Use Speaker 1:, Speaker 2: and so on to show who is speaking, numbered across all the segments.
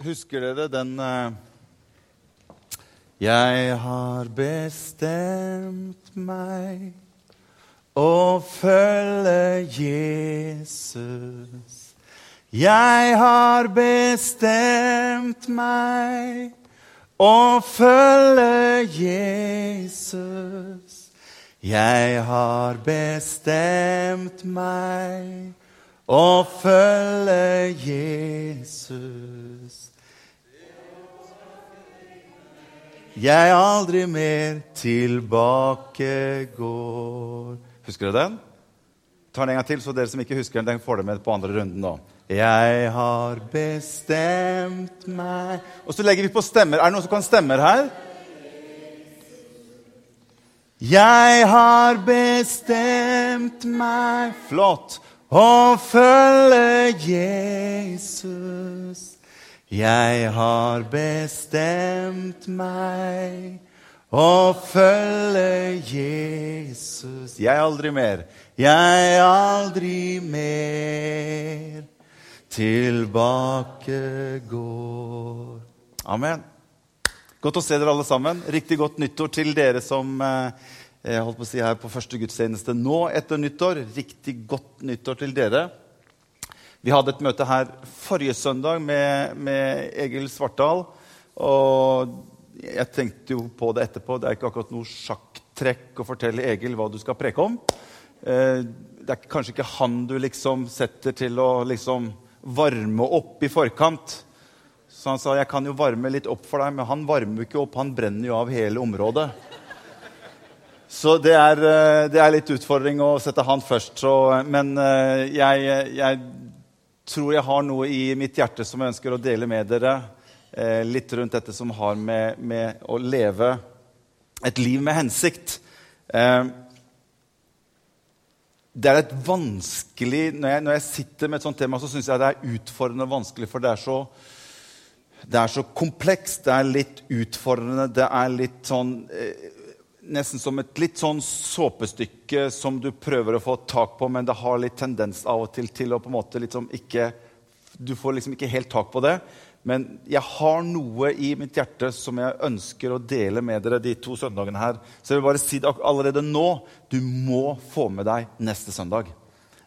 Speaker 1: Husker dere den uh, Jeg har bestemt meg å følge Jesus. Jeg har bestemt meg å følge Jesus. Jeg har bestemt meg å følge Jesus. Jeg aldri mer tilbake går Husker dere den? Ta den en gang til, så dere som ikke husker den, den får dere med på andre runden. da. Jeg har bestemt meg Og så legger vi på stemmer. Er det noen som kan stemmer her? Jeg har bestemt meg Flott. Å følge Jesus. Jeg har bestemt meg å følge Jesus. Jeg aldri mer. Jeg aldri mer tilbake går. Amen. Godt å se dere alle sammen. Riktig godt nyttår til dere som jeg holdt på å si her på første gudstjeneste nå etter nyttår. Riktig godt nyttår til dere. Vi hadde et møte her forrige søndag med, med Egil Svartdal. Og jeg tenkte jo på det etterpå. Det er ikke akkurat noe sjakktrekk å fortelle Egil hva du skal preke om. Eh, det er kanskje ikke han du liksom setter til å liksom varme opp i forkant. Så han sa jeg kan jo varme litt opp for deg, men han varmer jo ikke opp. Han brenner jo av hele området. Så det er, eh, det er litt utfordring å sette han først. Så, men eh, jeg, jeg, tror jeg har noe i mitt hjerte som jeg ønsker å dele med dere. Eh, litt rundt dette som har med, med, å leve et liv med hensikt. Eh, det er et vanskelig Når jeg, når jeg sitter med et sånt tema, så syns jeg det er utfordrende og vanskelig, for det er så det er så komplekst, det er litt utfordrende, det er litt sånn eh, Nesten som et litt sånn såpestykke som du prøver å få tak på, men det har litt tendens av og til til å på en måte liksom ikke Du får liksom ikke helt tak på det. Men jeg har noe i mitt hjerte som jeg ønsker å dele med dere de to søndagene her. Så jeg vil bare si det allerede nå. Du må få med deg neste søndag.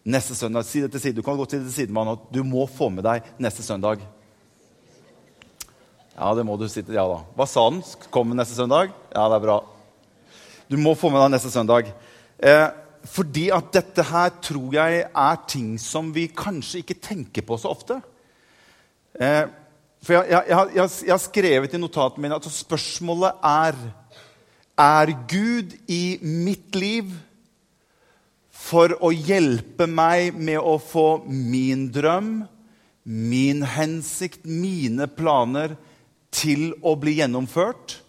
Speaker 1: Neste søndag, Si det til side. Du kan godt si det til sidemannen at du må få med deg neste søndag. Ja, det må du si til Ja da. Hva sa han? Kommer neste søndag? Ja, det er bra. Du må få med deg neste søndag. Eh, fordi at dette her tror jeg er ting som vi kanskje ikke tenker på så ofte. Eh, for jeg, jeg, jeg, jeg, har skrevet i notatene mine at spørsmålet er Er Gud i mitt liv for å hjelpe meg med å få min drøm, min hensikt, mine planer til å bli gjennomført?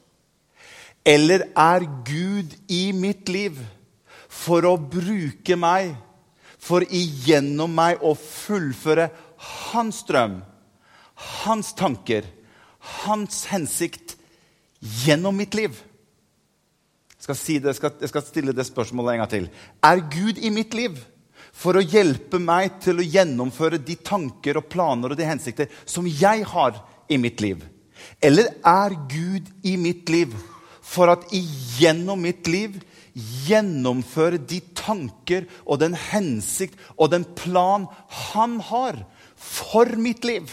Speaker 1: Eller er Gud i mitt liv for å bruke meg, for igjennom meg å fullføre hans drøm? hans tanker, hans hensikt gjennom mitt liv. Jeg skal, si det, jeg skal, jeg skal stille det spørsmålet en gang til. Er Gud i mitt liv for å hjelpe meg til å gjennomføre de tanker og planer og de hensikter som jeg har i mitt liv? Eller er Gud i mitt liv for at igjennom mitt liv gjennomføre de tanker og den hensikt og den plan han har for mitt liv?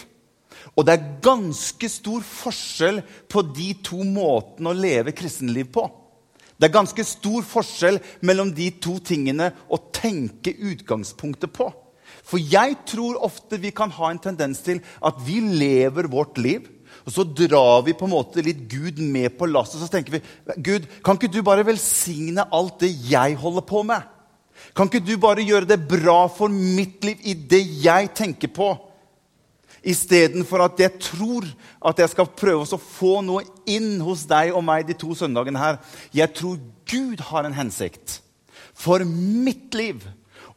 Speaker 1: Og det er ganske stor forskjell på de to måtene å leve kristenliv på. Det er ganske stor forskjell mellom de to tingene å tenke utgangspunktet på. For jeg tror ofte vi kan ha en tendens til at vi lever vårt liv. Og så drar vi på en måte litt Gud med på lasset. Så tenker vi Gud, kan ikke du bare velsigne alt det jeg holder på med? Kan ikke du bare gjøre det bra for mitt liv i det jeg tenker på? Istedenfor at jeg tror at jeg skal prøve å få noe inn hos deg og meg de to søndagene her. Jeg tror Gud har en hensikt for mitt liv.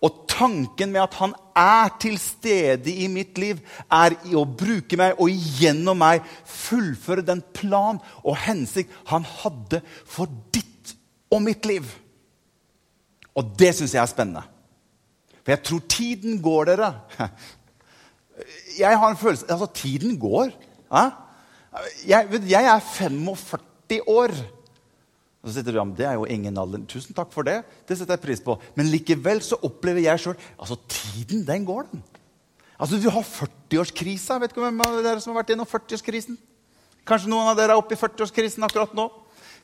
Speaker 1: Og tanken med at han er til stede i mitt liv, er i å bruke meg og gjennom meg fullføre den plan og hensikt han hadde for ditt og mitt liv. Og det syns jeg er spennende. For jeg tror tiden går, dere jeg har en følelse Altså, tiden går. Jeg, jeg er 45 år. Så sitter du, ja, Det er jo ingen alder. Tusen takk for det. Det setter jeg pris på. Men likevel så opplever jeg sjøl altså Tiden, den går, den. Altså, Du har 40-årskrisa. Vet ikke hvem av dere som har vært gjennom 40-årskrisen? Kanskje noen av dere er oppe i 40-årskrisen akkurat nå?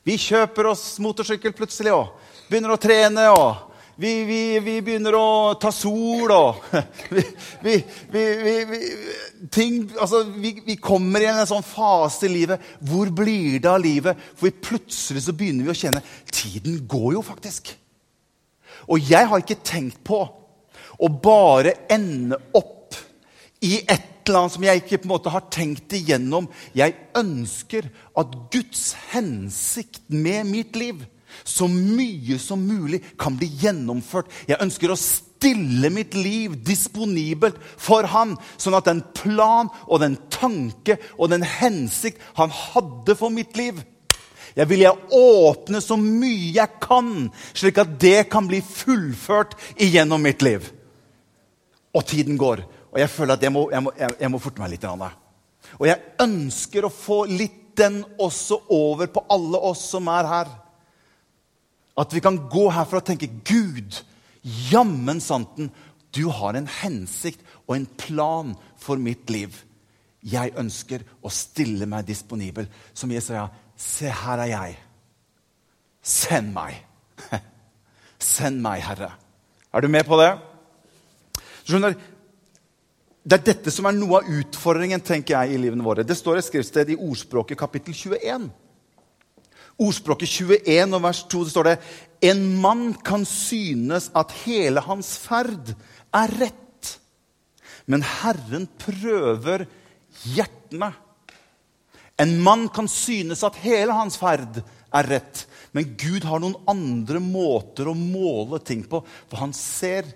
Speaker 1: Vi kjøper oss motorsykkel plutselig og begynner å trene. og vi, vi, vi, begynner å ta sol og vi, ting, altså, vi, kommer i en sånn fase i livet. Hvor blir det av livet? For plutselig så begynner vi å kjenne tiden går jo faktisk. Og jeg har ikke tenkt på å bare ende opp i et eller annet som jeg ikke på en måte har tenkt igjennom. Jeg ønsker at Guds hensikt med mitt liv så mye som mulig kan bli gjennomført. Jeg ønsker å stille mitt liv disponibelt for Han, sånn at den plan og den tanke og den hensikt han hadde for mitt liv jeg vil jeg åpne så mye jeg kan, slik at det kan bli fullført igjennom mitt liv. Og tiden går, og jeg føler at jeg må, jeg må, jeg må forte meg litt. Og jeg ønsker å få litt den også over på alle oss som er her. At vi kan gå herfra og tenke Gud, jammen santen, du har en hensikt og en plan for mitt liv. Jeg ønsker å stille meg disponibel. Som Jesaja, se, her er jeg. Send meg. Send meg, Herre. Er du med på det? Skjønner, Det er dette som er noe av utfordringen tenker jeg, i livene våre. Det står et skriftsted i Ordspråket kapittel 21. Ordspråket 21 og vers 2 det står det En mann kan synes at hele hans ferd er rett, men Herren prøver hjertene. En mann kan synes at hele hans ferd er rett, men Gud har noen andre måter å måle ting på, for han ser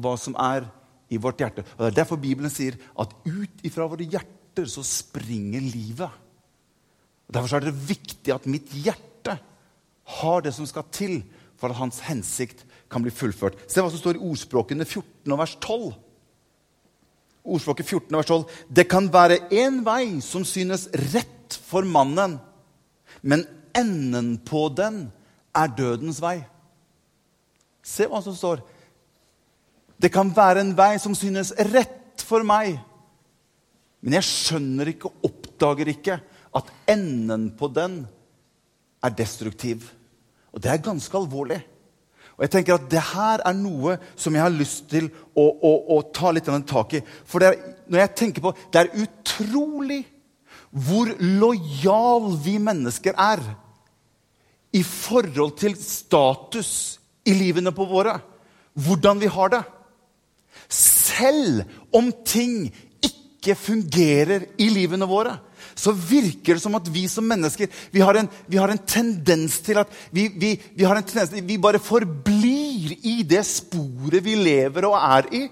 Speaker 1: hva som er i vårt hjerte. Og Det er derfor Bibelen sier at ut ifra våre hjerter så springer livet. Og Derfor er det viktig at mitt hjerte har det som skal til for at hans hensikt kan bli fullført. Se hva som står i ordspråkene 14 og vers 12. Ordspråket 14 og vers 12. Det kan være én vei som synes rett for mannen, men enden på den er dødens vei. Se hva som står. Det kan være en vei som synes rett for meg, men jeg skjønner ikke, oppdager ikke, at enden på den er destruktiv. Og det er ganske alvorlig. Og jeg tenker at det her er noe som jeg har lyst til å, å, å ta litt tak i. For er, når jeg tenker på Det er utrolig hvor lojal vi mennesker er i forhold til status i livene på våre. Hvordan vi har det. Selv om ting ikke fungerer i livene våre så virker det som at vi som mennesker vi har en, vi har en tendens til at vi, vi, vi, har en tendens vi bare forblir i det sporet vi lever og er i.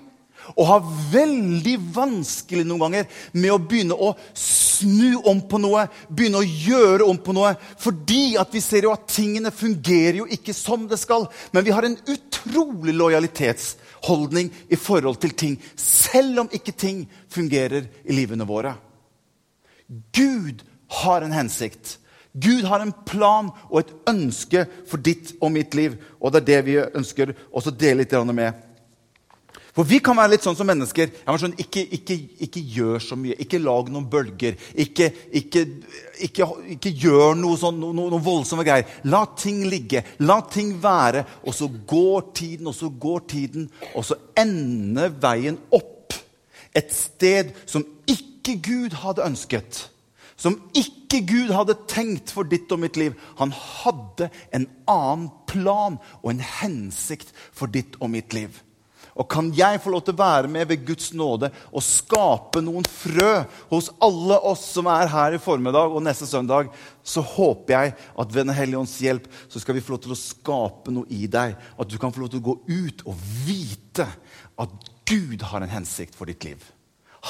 Speaker 1: Og har veldig vanskelig noen ganger med å begynne å snu om på noe. Begynne å gjøre om på noe. Fordi at vi ser jo at tingene fungerer jo ikke som det skal. Men vi har en utrolig lojalitetsholdning i forhold til ting. Selv om ikke ting fungerer i livene våre. Gud har en hensikt. Gud har en plan og et ønske for ditt og mitt liv. Og det er det vi ønsker å dele litt med. For vi kan være litt sånn som mennesker. Sånn, ikke, ikke, ikke, gjør så mye. Ikke lag noen bølger. Ikke, ikke gjør noe, sånn, noe, noe, voldsomme greier. La ting ligge. La ting være. Og så går tiden, og så går tiden, og så ender veien opp et sted som ikke Gud hadde ønsket, som ikke Gud hadde tenkt for ditt og mitt liv. Han hadde en annen plan og en hensikt for ditt og mitt liv. Og kan jeg få lov til å være med ved Guds nåde og skape noen frø hos alle oss som er her i formiddag og neste søndag, så håper jeg at ved Den hellige ånds hjelp så skal vi få lov til å skape noe i deg. At du kan få lov til å gå ut og vite at Gud har en hensikt for ditt liv.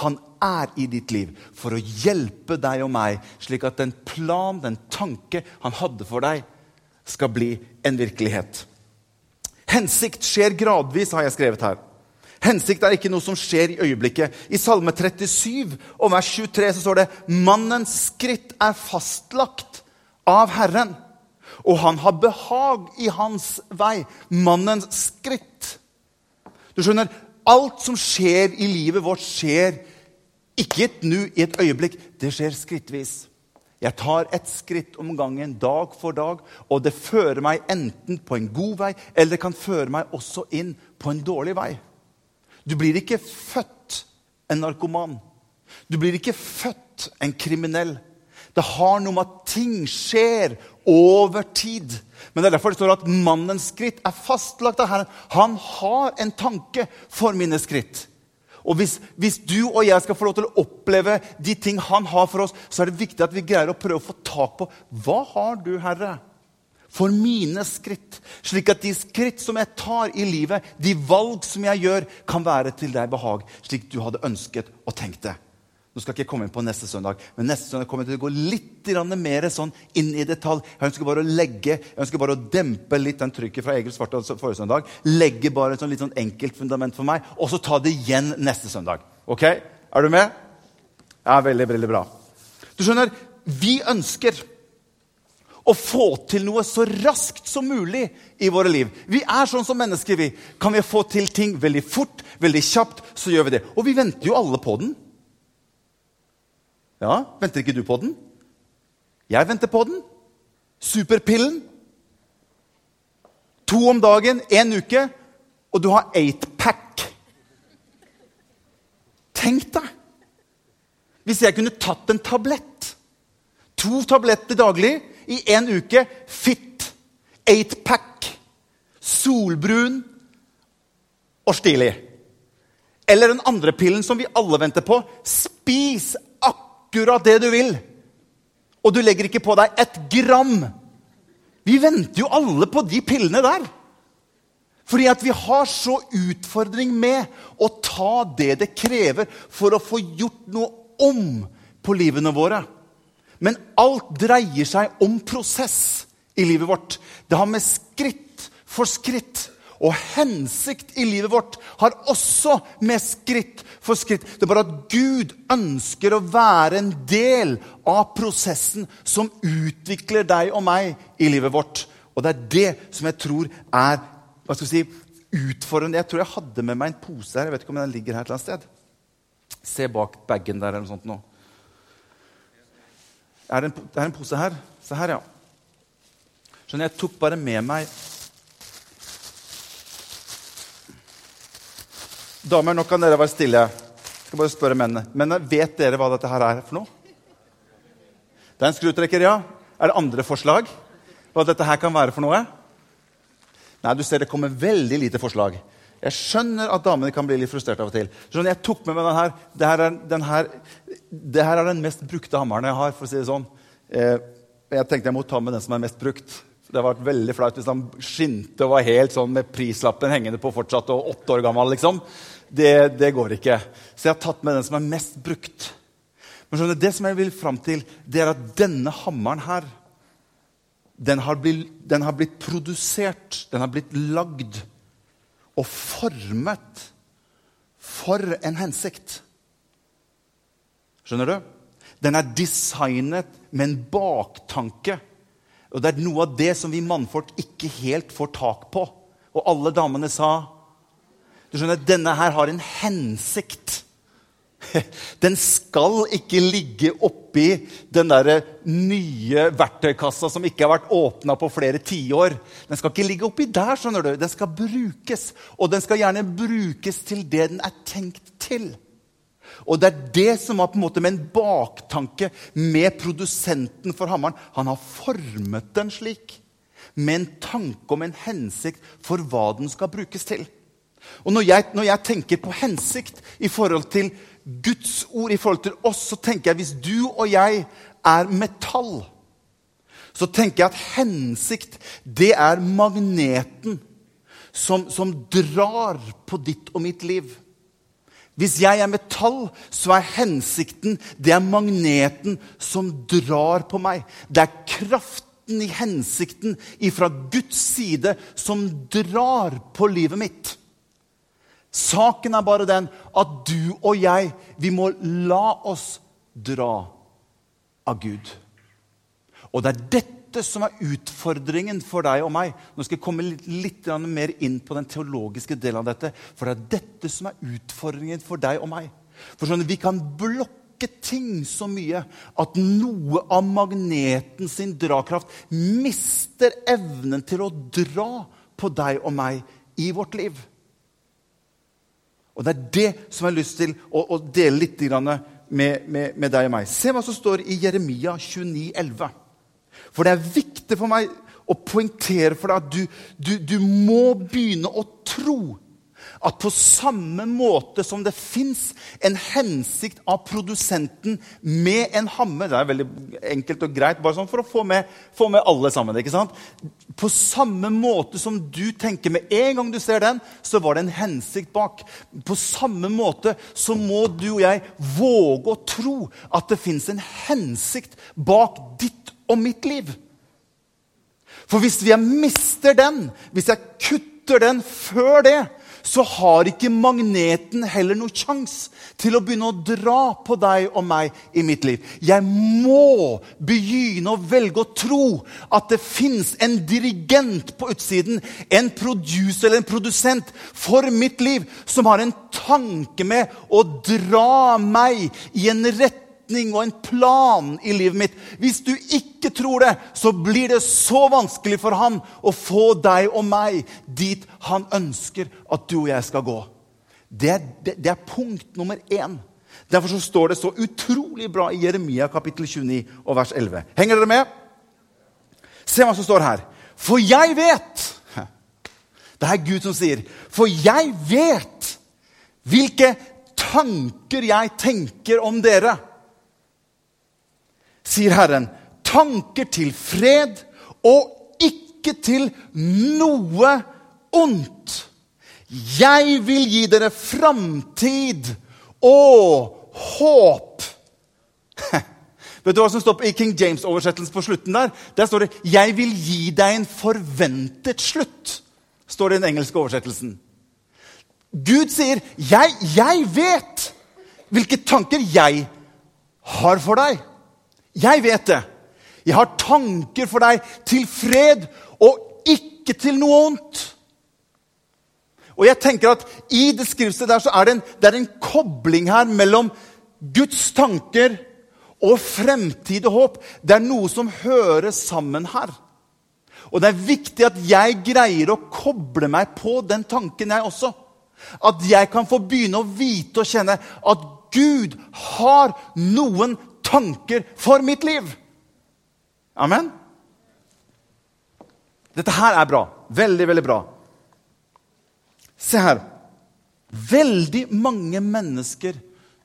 Speaker 1: Han er i ditt liv for å hjelpe deg og meg, slik at den plan, den tanke han hadde for deg, skal bli en virkelighet. Hensikt skjer gradvis, har jeg skrevet her. Hensikt er ikke noe som skjer i øyeblikket. I Salme 37 og vers 23 så står det mannens skritt er fastlagt av Herren, og han har behag i hans vei. Mannens skritt. Du skjønner, alt som skjer i livet vårt, skjer ikke et nu, i et øyeblikk. Det skjer skrittvis. Jeg tar et skritt om gangen, dag for dag, og det fører meg enten på en god vei, eller det kan føre meg også inn på en dårlig vei. Du blir ikke født en narkoman. Du blir ikke født en kriminell. Det har noe med at ting skjer over tid. Men det er derfor det står at mannens skritt er fastlagt av Herren. Han har en tanke for mine skritt. Og hvis, hvis, du og jeg skal få lov til å oppleve de ting han har for oss, så er det viktig at vi greier å prøve å få tak på hva har du, Herre, for mine skritt. Slik at de skritt som jeg tar i livet, de valg som jeg gjør, kan være til deg behag. Slik du hadde ønsket og tenkt det. Nå skal jeg ikke komme inn på neste søndag, men neste søndag kommer jeg til å gå litt mer sånn inn i detalj. Jeg ønsker bare å legge, jeg ønsker bare å dempe litt den trykket fra Egil Svartdal forrige søndag. Legge bare et sånn litt sånn enkelt fundament for meg, og så ta det igjen neste søndag. Ok? Er du med? Ja, veldig, veldig bra. Du skjønner, vi ønsker å få til noe så raskt som mulig i våre liv. Vi er sånn som mennesker. vi. Kan vi få til ting veldig fort, veldig kjapt, så gjør vi det. Og vi venter jo alle på den. Ja, Venter ikke du på den? Jeg venter på den. Superpillen. To om dagen, én uke, og du har eightpack. Tenk deg hvis jeg kunne tatt en tablett. To tabletter daglig i én uke. Fit. Eightpack. Solbrun og stilig. Eller den andre pillen som vi alle venter på. Spis akkurat det du vil. Og du legger ikke på deg et gram. Vi venter jo alle på de pillene der. Fordi at vi har så utfordring med å ta det det krever for å få gjort noe om på livene våre. Men alt dreier seg om prosess i livet vårt. Det har med skritt for skritt og hensikt i livet vårt har også med skritt for skritt. Det er bare at Gud ønsker å være en del av prosessen som utvikler deg og meg i livet vårt. Og det er det som jeg tror er hva skal vi si, utfordrende. Jeg tror jeg hadde med meg en pose her. Jeg vet ikke om den ligger her et eller annet sted. Se bak bagen der eller noe sånt nå. Er det, en, det en pose her. Se her, ja. Skjønner, Jeg tok bare med meg Damer, nå kan dere være stille. Jeg skal bare spørre mennene. Mennene, vet dere hva dette her er for noe? Det er en skrutrekker, ja. Er det andre forslag? Hva dette her kan være for noe? Nei, du ser det kommer veldig lite forslag. Jeg skjønner at damene kan bli litt frustrert av og til. Sånn, jeg tok med meg den her. Det her, er, den her, det her er den mest brukte hammeren jeg har. for å si det sånn. Eh, jeg tenkte jeg må ta med den som er mest brukt. Det hadde vært veldig flaut hvis han skinte og var helt sånn med prislappen hengende på fortsatt og åtte år gammel. liksom det, det, går ikke. Så jeg har tatt med den som er mest brukt. Men skjønner, det som jeg vil fram til, det er at denne hammeren her den har, blitt, den har blitt produsert, den har blitt lagd og formet for en hensikt. Skjønner du? Den er designet med en baktanke. Og det er noe av det som vi mannfolk ikke helt får tak på. Og alle damene sa du skjønner, Denne her har en hensikt. Den skal ikke ligge oppi den der nye verktøykassa som ikke har vært åpna på flere tiår. Den skal ikke ligge oppi der. skjønner du. Den skal brukes. Og den skal gjerne brukes til det den er tenkt til. Og det er det som var på en måte med en baktanke med produsenten for hammeren. Han har formet den slik. Med en tanke om en hensikt for hva den skal brukes til. Og når jeg, når jeg, tenker på hensikt i forhold til Guds ord, i forhold til oss, så tenker jeg hvis du og jeg er metall, så tenker jeg at hensikt, det er magneten som, som drar på ditt og mitt liv. Hvis jeg er metall, så er hensikten det er magneten som drar på meg. Det er kraften i hensikten fra Guds side som drar på livet mitt. Saken er bare den at du og jeg, vi må la oss dra av Gud. Og det er dette som er utfordringen for deg og meg. Nå skal jeg komme litt, litt mer inn på den teologiske delen av dette. For det er dette som er utfordringen for deg og meg. For sånn, Vi kan blokke ting så mye at noe av magneten sin drakraft mister evnen til å dra på deg og meg i vårt liv. Og Det er det som jeg har lyst til å, å dele litt med, med, med, deg og meg. Se hva som står i Jeremia 29, 11. For det er viktig for meg å poengtere for deg at du, du, du må begynne å tro at på samme måte som det fins en hensikt av produsenten med en hammer Det er veldig enkelt og greit, bare sånn for å få med, få med alle sammen. ikke sant? På samme måte som du tenker med en gang du ser den, så var det en hensikt bak. På samme måte så må du og jeg våge å tro at det fins en hensikt bak ditt og mitt liv. For hvis jeg mister den, hvis jeg kutter den før det, så har ikke magneten heller noen sjanse til å begynne å dra på deg og meg i mitt liv. Jeg må begynne å velge å tro at det fins en dirigent på utsiden, en producer eller en produsent for mitt liv, som har en tanke med å dra meg i en rett retning og en plan i livet mitt. Hvis du ikke tror det, så blir det så vanskelig for han å få deg og meg dit han ønsker at du og jeg skal gå. Det er, det, det er punkt nummer én. Derfor så står det så utrolig bra i Jeremia kapittel 29 og vers 11. Henger dere med? Se hva som står her. For jeg vet Det er Gud som sier. For jeg vet hvilke tanker jeg tenker om dere sier Herren, tanker til fred og ikke til noe ondt. Jeg vil gi dere framtid og håp. Vet du hva som står i King James-oversettelsen på slutten der? Der står det 'Jeg vil gi deg en forventet slutt'. står det i den engelske oversettelsen. Gud sier, 'Jeg, jeg vet hvilke tanker jeg har for deg'. Jeg vet det. Jeg har tanker for deg til fred og ikke til noe vondt. Og jeg tenker at I det skriftstedet der så er det, en, det er en kobling her mellom Guds tanker og fremtid og håp. Det er noe som hører sammen her. Og det er viktig at jeg greier å koble meg på den tanken, jeg også. At jeg kan få begynne å vite og kjenne at Gud har noen tanker for mitt liv. Amen? Dette her er bra. Veldig, veldig bra. Se her. Veldig mange mennesker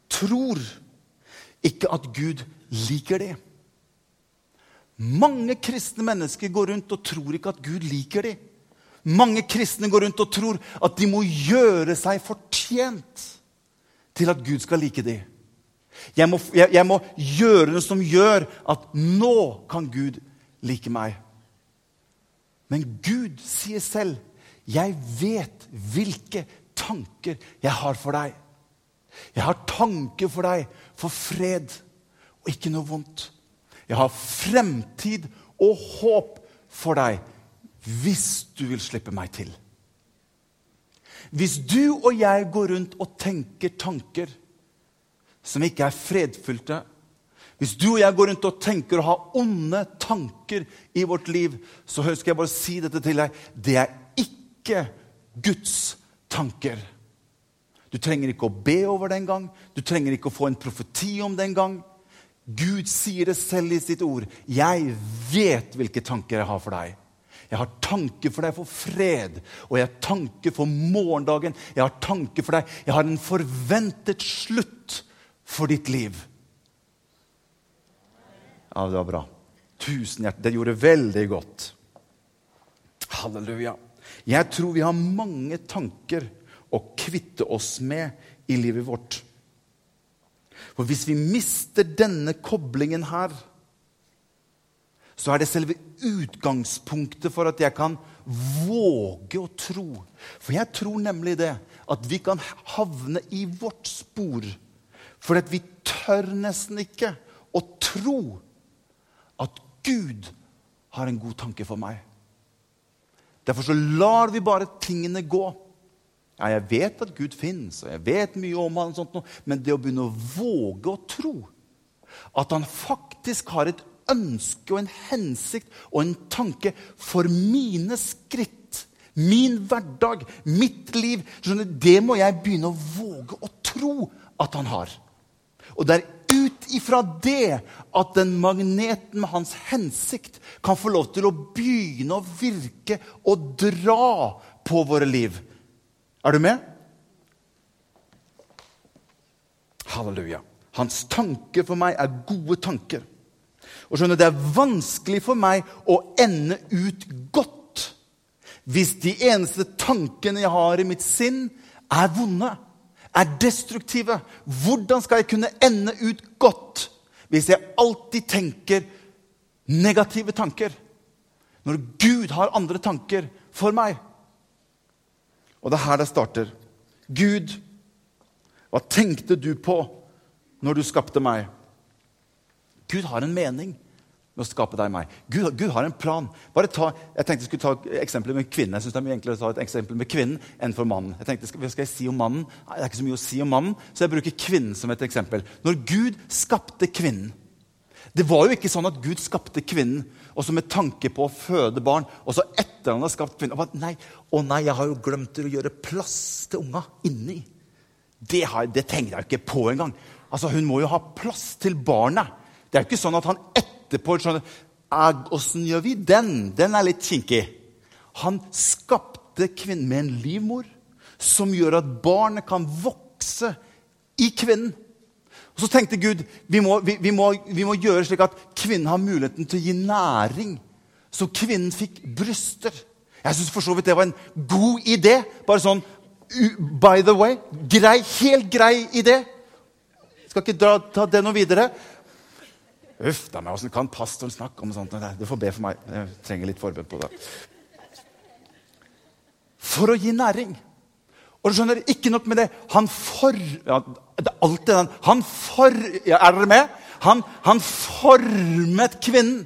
Speaker 1: tror ikke at Gud liker det. Mange kristne mennesker går rundt og tror ikke at Gud liker det. Mange kristne går rundt og tror at de må gjøre seg fortjent til at Gud skal like dem. Jeg må, jeg, jeg må, gjøre noe som gjør at nå kan Gud like meg. Men Gud sier selv, 'Jeg vet hvilke tanker jeg har for deg.' 'Jeg har tanker for deg for fred og ikke noe vondt.' 'Jeg har fremtid og håp for deg hvis du vil slippe meg til.' Hvis du og jeg går rundt og tenker tanker som ikke er fredfylte, hvis du og jeg går rundt og tenker å ha onde tanker i vårt liv, så skal jeg bare si dette til deg. Det er ikke Guds tanker. Du trenger ikke å be over det engang. Du trenger ikke å få en profeti om det engang. Gud sier det selv i sitt ord. 'Jeg vet hvilke tanker jeg har for deg.' Jeg har tanker for deg for fred, og jeg har tanker for morgendagen. Jeg har tanker for deg. Jeg har en forventet slutt for ditt liv. Ja, det var bra. Tusen hjertelig. Det gjorde veldig godt. Halleluja. Jeg tror vi har mange tanker å kvitte oss med i livet vårt. For hvis vi mister denne koblingen her, så er det selve utgangspunktet for at jeg kan våge å tro. For jeg tror nemlig det, at vi kan havne i vårt spor at vi tør nesten ikke å tro at Gud har en god tanke for meg. Derfor så lar vi bare tingene gå. Ja, jeg vet at Gud fins, og jeg vet mye om han, og sånt, men det å begynne å våge å tro at han faktisk har et ønske og en hensikt og en tanke for mine skritt, min hverdag, mitt liv Det må jeg begynne å våge å tro at han har. Og det er ut ifra det at den magneten med hans hensikt kan få lov til å begynne å virke og dra på våre liv. Er du med? Halleluja. Hans tanker for meg er gode tanker. Og skjønner, Det er vanskelig for meg å ende ut godt hvis de eneste tankene jeg har i mitt sinn, er vonde, er destruktive. Hvordan skal jeg kunne ende ut godt hvis jeg alltid tenker negative tanker? Når Gud har andre tanker for meg. Og det er her det starter. Gud, hva tenkte du på når du skapte meg? Gud har en mening med å skape deg og meg. Gud, Gud, har en plan. Bare ta, jeg tenkte jeg skulle ta eksempler med kvinnen. Jeg synes det er mye enklere å ta et eksempel med kvinnen enn for mannen. Jeg tenkte, Hva skal jeg si om mannen? Det er ikke så mye å si om mannen, så jeg bruker kvinnen som et eksempel. Når Gud skapte kvinnen Det var jo ikke sånn at Gud skapte kvinnen og så med tanke på å føde barn, og så etter han har skapt kvinnen bare, nei, Å nei, jeg har jo glemt å gjøre plass til unga inni. Det, har, det tenkte jeg ikke på engang. Altså, Hun må jo ha plass til barnet. Det er jo ikke sånn at han etterpå skjønner Åssen gjør vi den? Den er litt kinkig. Han skapte kvinnen med en livmor som gjør at barnet kan vokse i kvinnen. Og Så tenkte Gud vi må, vi, vi, må, vi må gjøre slik at kvinnen har muligheten til å gi næring. Så kvinnen fikk bryster. Jeg syns for så vidt det var en god idé. Bare sånn by the way. Grei, helt grei idé. Skal ikke dra, ta det noe videre. Uff da meg, åssen kan pastoren snakke om sånt? Du får be for meg. Jeg trenger litt forbønn på det. For å gi næring. Og du skjønner, ikke nok med det. Han for... Ja, det er alltid den. Han for... Ja, er dere med? Han, han formet kvinnen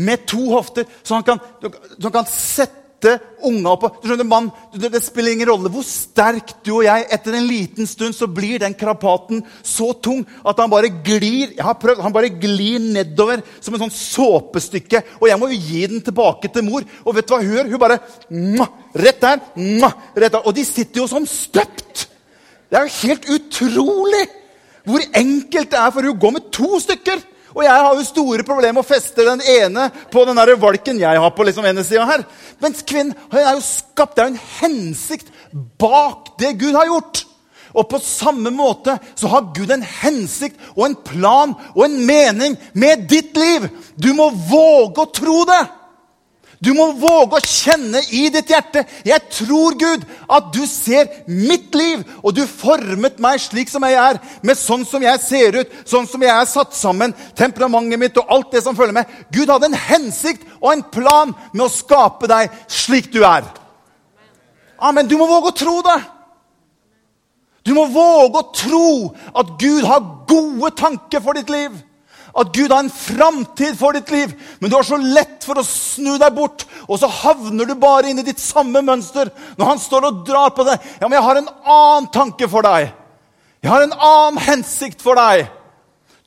Speaker 1: med to hofter, så han kan, så han kan sette sette unga opp Du skjønner, mann, Det spiller ingen rolle hvor sterk du og jeg Etter en liten stund så blir den krapaten så tung at han bare glir jeg har prøvd, han bare glir nedover som en sånn såpestykke. Og jeg må jo gi den tilbake til mor. Og vet du hva hun gjør? Hun bare Rett der. rett der. Og de sitter jo som støpt! Det er jo helt utrolig hvor enkelt det er for hun å gå med to stykker. Og jeg har jo store problemer med å feste den ene på den der valken jeg har på liksom ene sida her. Mens kvinnen hun er jo skapt. Det er jo en hensikt bak det Gud har gjort. Og på samme måte så har Gud en hensikt og en plan og en mening med ditt liv. Du må våge å tro det. Du må våge å kjenne i ditt hjerte Jeg tror, Gud, at du ser mitt liv, og du formet meg slik som jeg er, med sånn som jeg ser ut, sånn som jeg er satt sammen, temperamentet mitt og alt det som følger med. Gud hadde en hensikt og en plan med å skape deg slik du er. Amen. Du må våge å tro det. Du må våge å tro at Gud har gode tanker for ditt liv at Gud har en framtid for ditt liv, men du har så lett for å snu deg bort, og så havner du bare inn i ditt samme mønster når han står og drar på deg. Ja, men jeg har en annen tanke for deg. Jeg har en annen hensikt for deg.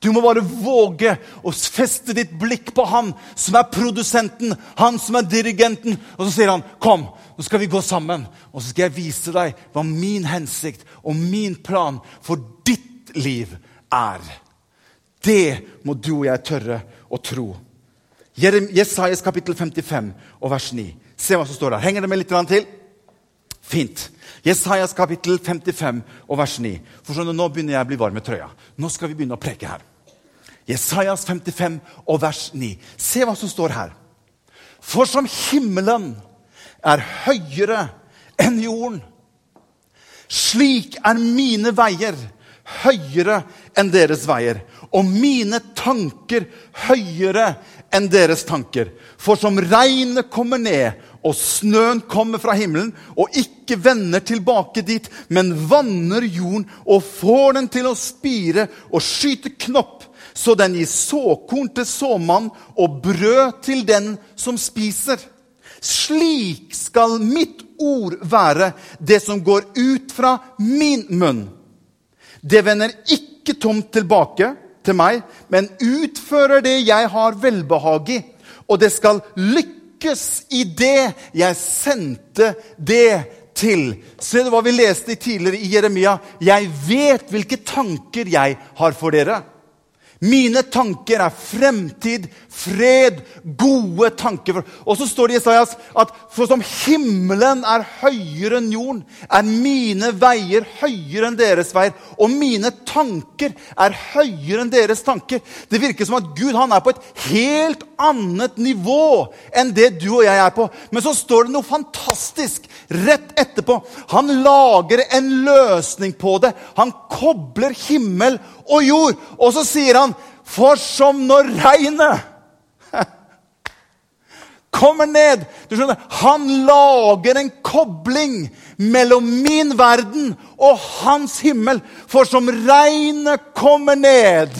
Speaker 1: Du må bare våge å feste ditt blikk på han som er produsenten, han som er dirigenten. Og så sier han, 'Kom, nå skal vi gå sammen, og så skal jeg vise deg hva min hensikt og min plan for ditt liv er.' Det må du og jeg tørre å tro. Jesajas kapittel 55 og vers 9. Se hva som står der. Henger det med litt til? Fint. Jesajas kapittel 55 og vers 9. For sånn, Nå begynner jeg å bli varm i trøya. Nå skal vi begynne å preke her. Jesajas 55 og vers 9. Se hva som står her. For som himmelen er høyere enn jorden, slik er mine veier høyere enn deres veier, og mine tanker høyere enn deres tanker. For som regnet kommer ned, og snøen kommer fra himmelen, og ikke vender tilbake dit, men vanner jorden og får den til å spire og skyte knopp, så den gir såkorn til såmann og brød til den som spiser. Slik skal mitt ord være, det som går ut fra min munn. Det vender ikke tomt tilbake til meg, men utfører det jeg har velbehag i. Og det skal lykkes i det jeg sendte det til. Se hva vi leste tidligere i Jeremia. Jeg vet hvilke tanker jeg har for dere. Mine tanker er fremtid, fred, gode tanker. Og så står det i Isaias at for som himmelen er høyere enn jorden, er mine veier høyere enn deres veier. Og mine tanker er høyere enn deres tanker. Det virker som at Gud han er på et helt annet nivå enn det du og jeg er på. Men så står det noe fantastisk rett etterpå. Han lager en løsning på det. Han kobler himmel og jord. Og så sier han, for som når regnet kommer ned du skjønner, Han lager en kobling mellom min verden og hans himmel. For som regnet kommer ned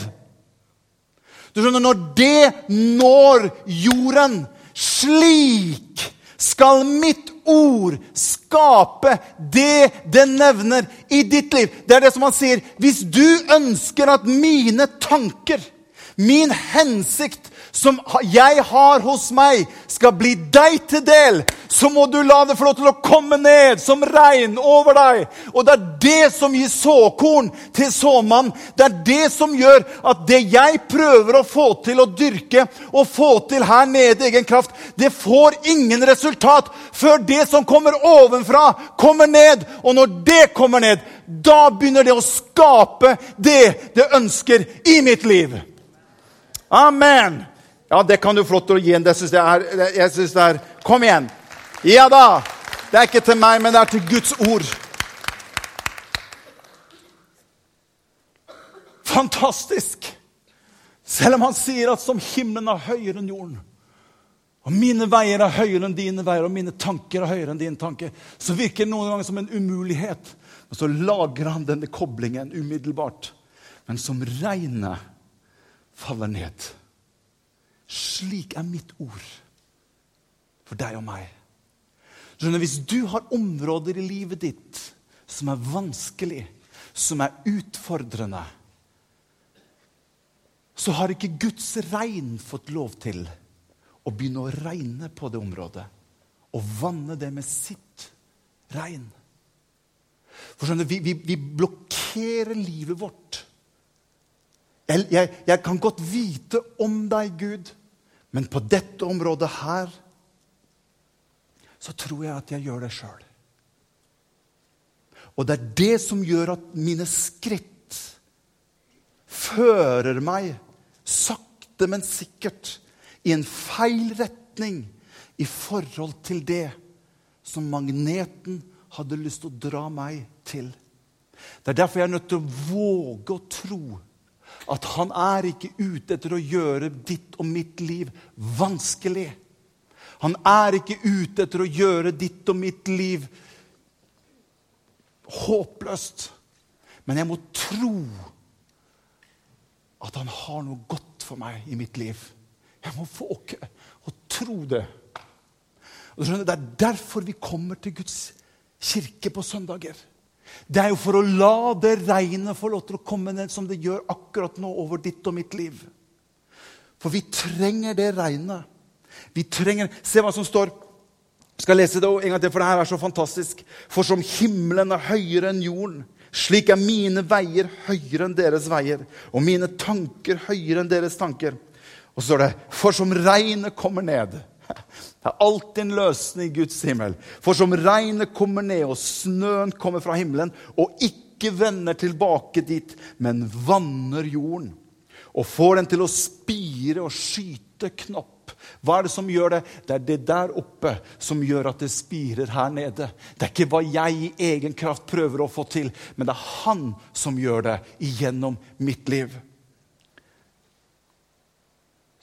Speaker 1: Du skjønner, Når det når jorden, slik skal mitt ord skape det det nevner i ditt liv. Det er det som han sier. Hvis du ønsker at mine tanker, min hensikt, som jeg har hos meg, skal bli deg til del, så må du la det få lov til å komme ned som regn over deg. Og det er det som gir såkorn til såmann. Det er det som gjør at det jeg prøver å få til å dyrke og få til her nede i egen kraft, det får ingen resultat før det som kommer ovenfra, kommer ned. Og når det kommer ned, da begynner det å skape det det ønsker i mitt liv. Amen. Ja, det kan du få lov til å gi en. Jeg, jeg synes det er Kom igjen! Ja da! Det er ikke til meg, men det er til Guds ord. Fantastisk! Selv om han sier at som himmelen er høyere enn jorden, og mine veier er høyere enn dine veier, og mine tanker er høyere enn dine tanker, så virker det noen ganger som en umulighet. Og så lager han denne koblingen umiddelbart. Men som regnet faller ned slik er mitt ord for deg og meg. Skjønner, hvis du har områder i livet ditt som er vanskelig, som er utfordrende, så har ikke Guds regn fått lov til å begynne å regne på det området. Og vanne det med sitt regn. For skjønner, vi, vi, vi blokkerer livet vårt. Jeg, jeg, jeg kan godt vite om deg, Gud. Men på dette området her så tror jeg at jeg gjør det sjøl. Og det er det som gjør at mine skritt fører meg sakte, men sikkert i en feil retning i forhold til det som magneten hadde lyst til å dra meg til. Det er derfor jeg er nødt til å våge å tro at han er ikke ute etter å gjøre ditt og mitt liv vanskelig. Han er ikke ute etter å gjøre ditt og mitt liv håpløst. Men jeg må tro at han har noe godt for meg i mitt liv. Jeg må våge å tro det. Og Det er derfor vi kommer til Guds kirke på søndager. Det er jo for å la det regnet få lov til å komme ned som det gjør akkurat nå over ditt og mitt liv. For vi trenger det regnet. Vi trenger Se hva som står. Jeg skal lese det en gang til, for det her er så fantastisk. For som himmelen er høyere enn jorden, slik er mine veier høyere enn deres veier, og mine tanker høyere enn deres tanker. Og så står det For som regnet kommer ned det er alltid en løsning i Guds himmel. For som regnet kommer ned, og snøen kommer fra himmelen, og ikke vender tilbake dit, men vanner jorden, og får den til å spire og skyte knopp. Hva er det som gjør det? Det er det der oppe som gjør at det spirer her nede. Det er ikke hva jeg i egen kraft prøver å få til, men det er han som gjør det igjennom mitt liv.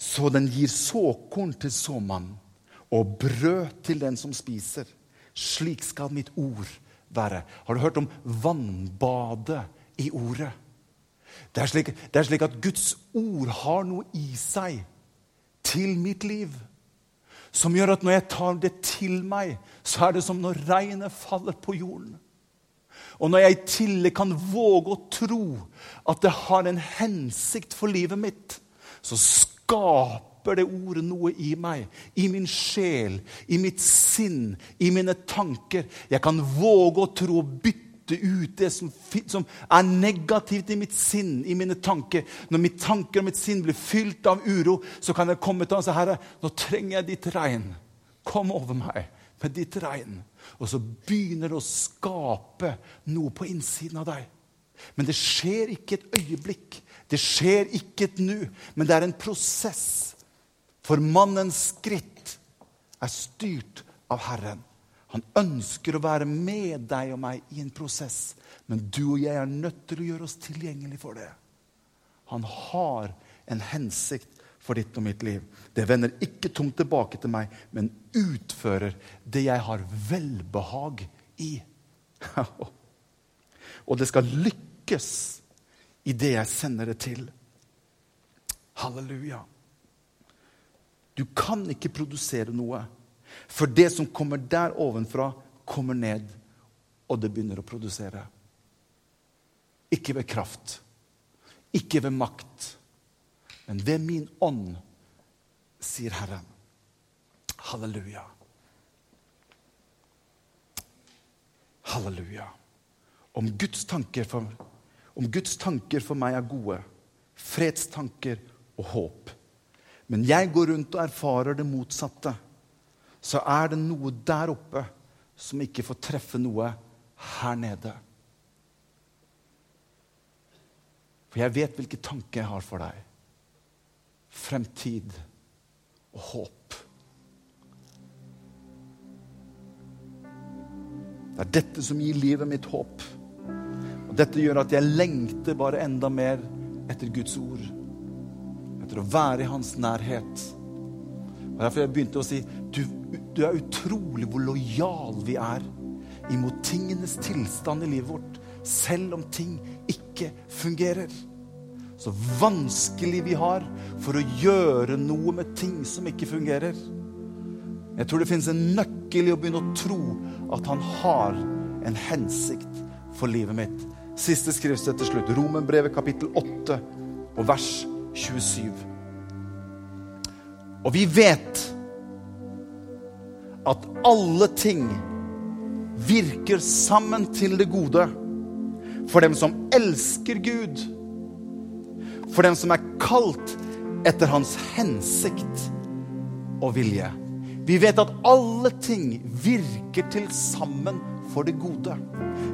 Speaker 1: Så den gir såkorn til såmannen og brød til den som spiser. Slik skal mitt ord være. Har du hørt om vannbadet i ordet? Det er, slik, det er slik at Guds ord har noe i seg til mitt liv. Som gjør at når jeg tar det til meg, så er det som når regnet faller på jorden. Og når jeg i tillegg kan våge å tro at det har en hensikt for livet mitt, så skaper det ordet noe i meg, i min sjel, i mitt sinn, i mine tanker. Jeg kan våge å tro og bytte ut det som, som, er negativt i mitt sinn, i mine tanker. Når mitt tanker og mitt sinn blir fylt av uro, så kan jeg komme til ham og si, Herre, nå trenger jeg ditt regn. Kom over meg med ditt regn. Og så begynner det å skape noe på innsiden av deg. Men det skjer ikke et øyeblikk. Det skjer ikke et nu, men det er en prosess. For mannens skritt er styrt av Herren. Han ønsker å være med deg og meg i en prosess, men du og jeg er nødt til å gjøre oss tilgjengelig for det. Han har en hensikt for ditt og mitt liv. Det vender ikke tomt tilbake til meg, men utfører det jeg har velbehag i. og det skal lykkes i det jeg sender det til. Halleluja. Du kan ikke produsere noe, for det som kommer der ovenfra, kommer ned, og det begynner å produsere. Ikke ved kraft, ikke ved makt men ved min ånd, sier Herren. Halleluja. Halleluja. Om Guds tanker for, om Guds tanker for meg er gode, fredstanker og håp, men jeg går rundt og erfarer det motsatte, så er det noe der oppe som ikke får treffe noe her nede. For jeg vet hvilke tanker jeg har for deg fremtid og håp. Det er dette som gir livet mitt håp. Og Dette gjør at jeg lengter bare enda mer etter Guds ord. Etter å være i hans nærhet. Og Derfor jeg begynte å si du, du er utrolig hvor lojal vi er imot tingenes tilstand i livet vårt, selv om ting ikke fungerer så vanskelig vi har for å gjøre noe med ting som ikke fungerer. Jeg tror det finnes en nøkkel i å begynne å tro at han har en hensikt for livet mitt. Siste skriftsted til slutt. Romenbrevet kapittel 8 og vers 27. Og vi vet at alle ting virker sammen til det gode for dem som elsker Gud for dem som er kalt etter hans hensikt og vilje. Vi vet at alle ting virker til sammen for det gode.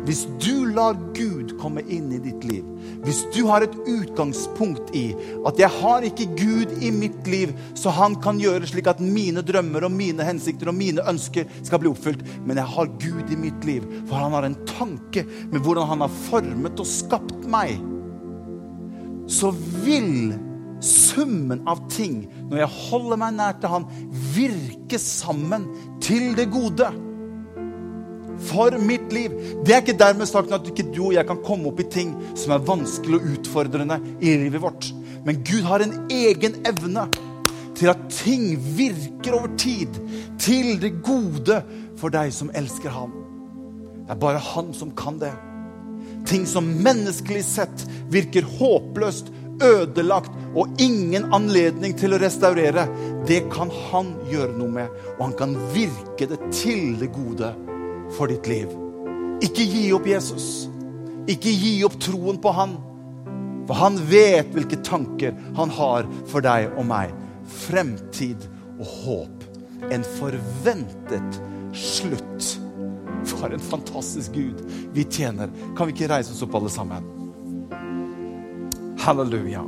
Speaker 1: Hvis du lar Gud komme inn i ditt liv, hvis du har et utgangspunkt i at 'jeg har ikke Gud i mitt liv', så han kan gjøre slik at mine drømmer og mine hensikter og mine ønsker skal bli oppfylt, men jeg har Gud i mitt liv, for han har en tanke med hvordan han har formet og skapt meg så vil summen av ting, når jeg holder meg nær til Han, virke sammen til det gode. For mitt liv. Det er ikke dermed sagt at ikke du og jeg kan komme opp i ting som er vanskelig og utfordrende i livet vårt. Men Gud har en egen evne til at ting virker over tid til det gode for deg som elsker ham. Det er bare han som kan det ting som menneskelig sett virker håpløst, ødelagt og ingen anledning til å restaurere, det kan han gjøre noe med. Og han kan virke det til det gode for ditt liv. Ikke gi opp Jesus. Ikke gi opp troen på han. For han vet hvilke tanker han har for deg og meg. Fremtid og håp. En forventet slutt. For en fantastisk Gud vi tjener. Kan vi ikke reise oss opp, alle sammen? Halleluja.